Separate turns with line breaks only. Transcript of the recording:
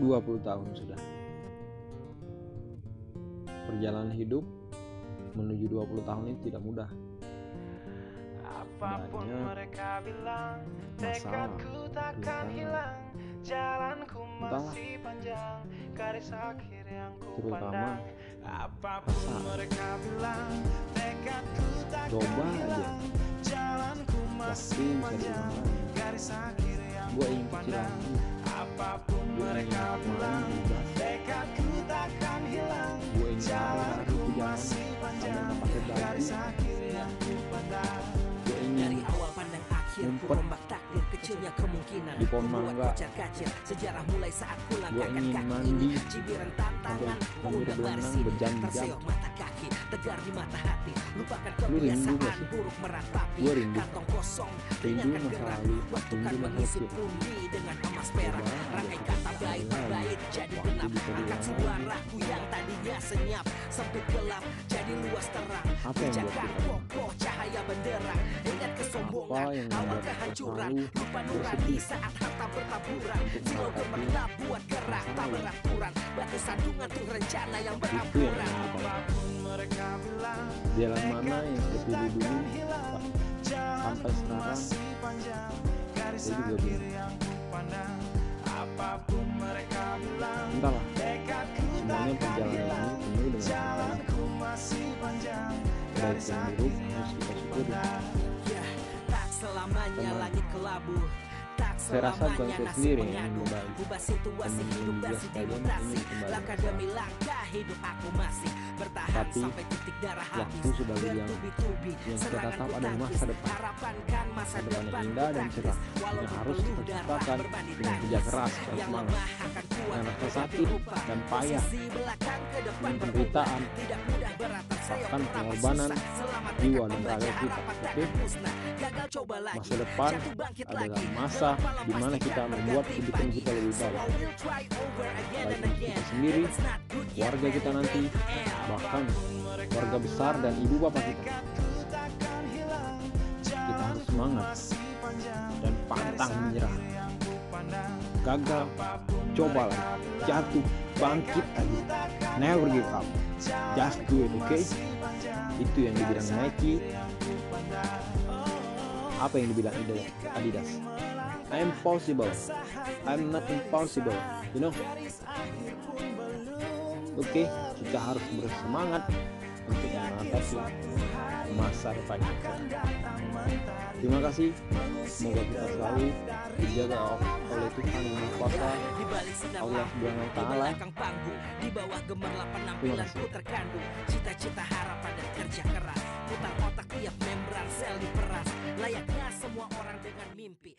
20 tahun sudah perjalanan hidup menuju 20 tahun ini tidak mudah
Apa pun
banyak
mereka bilang, tekadku takkan hilang. Jalanku
Entahlah.
masih panjang, garis akhir yang ku
Terutama
pandang. Apa
pun
mereka bilang, tekadku takkan
Coba aja.
hilang. Jalanku masih
Pasti
panjang, garis akhir yang ku pandang.
Apa pun
garis akhir yang
Dari awal pandang akhir ku
Ngumpet.
rombak takdir kecilnya kemungkinan.
Di pohon mangga.
kocar kacir Sejarah mulai saat ku langkahkan kaki.
mandi.
ini Cibiran tantangan Pemuda baris
berenang
ini
berjam-jam.
Terseok mata kaki Tegar di mata hati. Lupakan kebiasaan buruk meratapi. Kantong kosong Ringankan gerak Waktu kan mengisi pundi Dengan emas perak. Rangkai kata baik berbait Jadi genap Angkat suaraku yang tadinya senyap. Sempit gelap. Jadi luas terang
Apa yang kita?
Kokoh cahaya benderang. Ingat kesombongan
Apa yang
Awal kehancuran.
selalu
Lupa nurani saat harta bertaburan.
Untuk
Silau gemerlap buat gerak tak beraturan. Batu sandungan tuh rencana yang
itu yang
berampuran
kita
Apa pun mereka bilang,
jalan mana yang seperti dulu sampai sekarang
Masih panjang, garis
saya juga
akhir
bingung.
yang ku pandang. Apa pun mereka bilang,
entahlah. semuanya perjalanan ini penuh dengan baik dan buruk harus kita syukuri Teman. Saya rasa bukan saya sendiri yang ingin
situasi
Teman-teman juga sekalian ingin. Tapi,
sampai titik darah
waktu sudah.
Bertubi-tubi
Yang kita tatap
ku
adalah masa depan.
Kan masa
depan yang indah dan cerah. Yang harus kita ciptakan dengan kerja keras dan semangat. Dengan rasa sakit dan payah.
Posisi belakang ke depan
Dengan penderitaan. Bahkan pengorbanan jiwa dan raga kita, oke? Masa depan adalah masa di mana kita membuat kehidupan kita lebih baik. Baik kita sendiri,
man,
kita nanti, bahkan keluarga besar dan ibu bapak kita. Kita harus semangat dan pantang menyerah. Gagal, coba lagi, jatuh, bangkit lagi. Never give up. Just do it, okay? Itu yang dibilang Nike. Apa yang dibilang Adidas? Adidas. I am possible. I'm not impossible. You know? Oke, kita harus bersemangat untuk menghadapi masa depan kita. Terima kasih. Semoga kita selalu dijaga oleh Tuhan yang Maha Kuasa. Allah Subhanahu wa Ta'ala.
di bawah gemerlap penampilanku terkandung cita-cita harapan dan kerja keras. Putar otak tiap membran sel diperas. Layaknya semua orang dengan mimpi.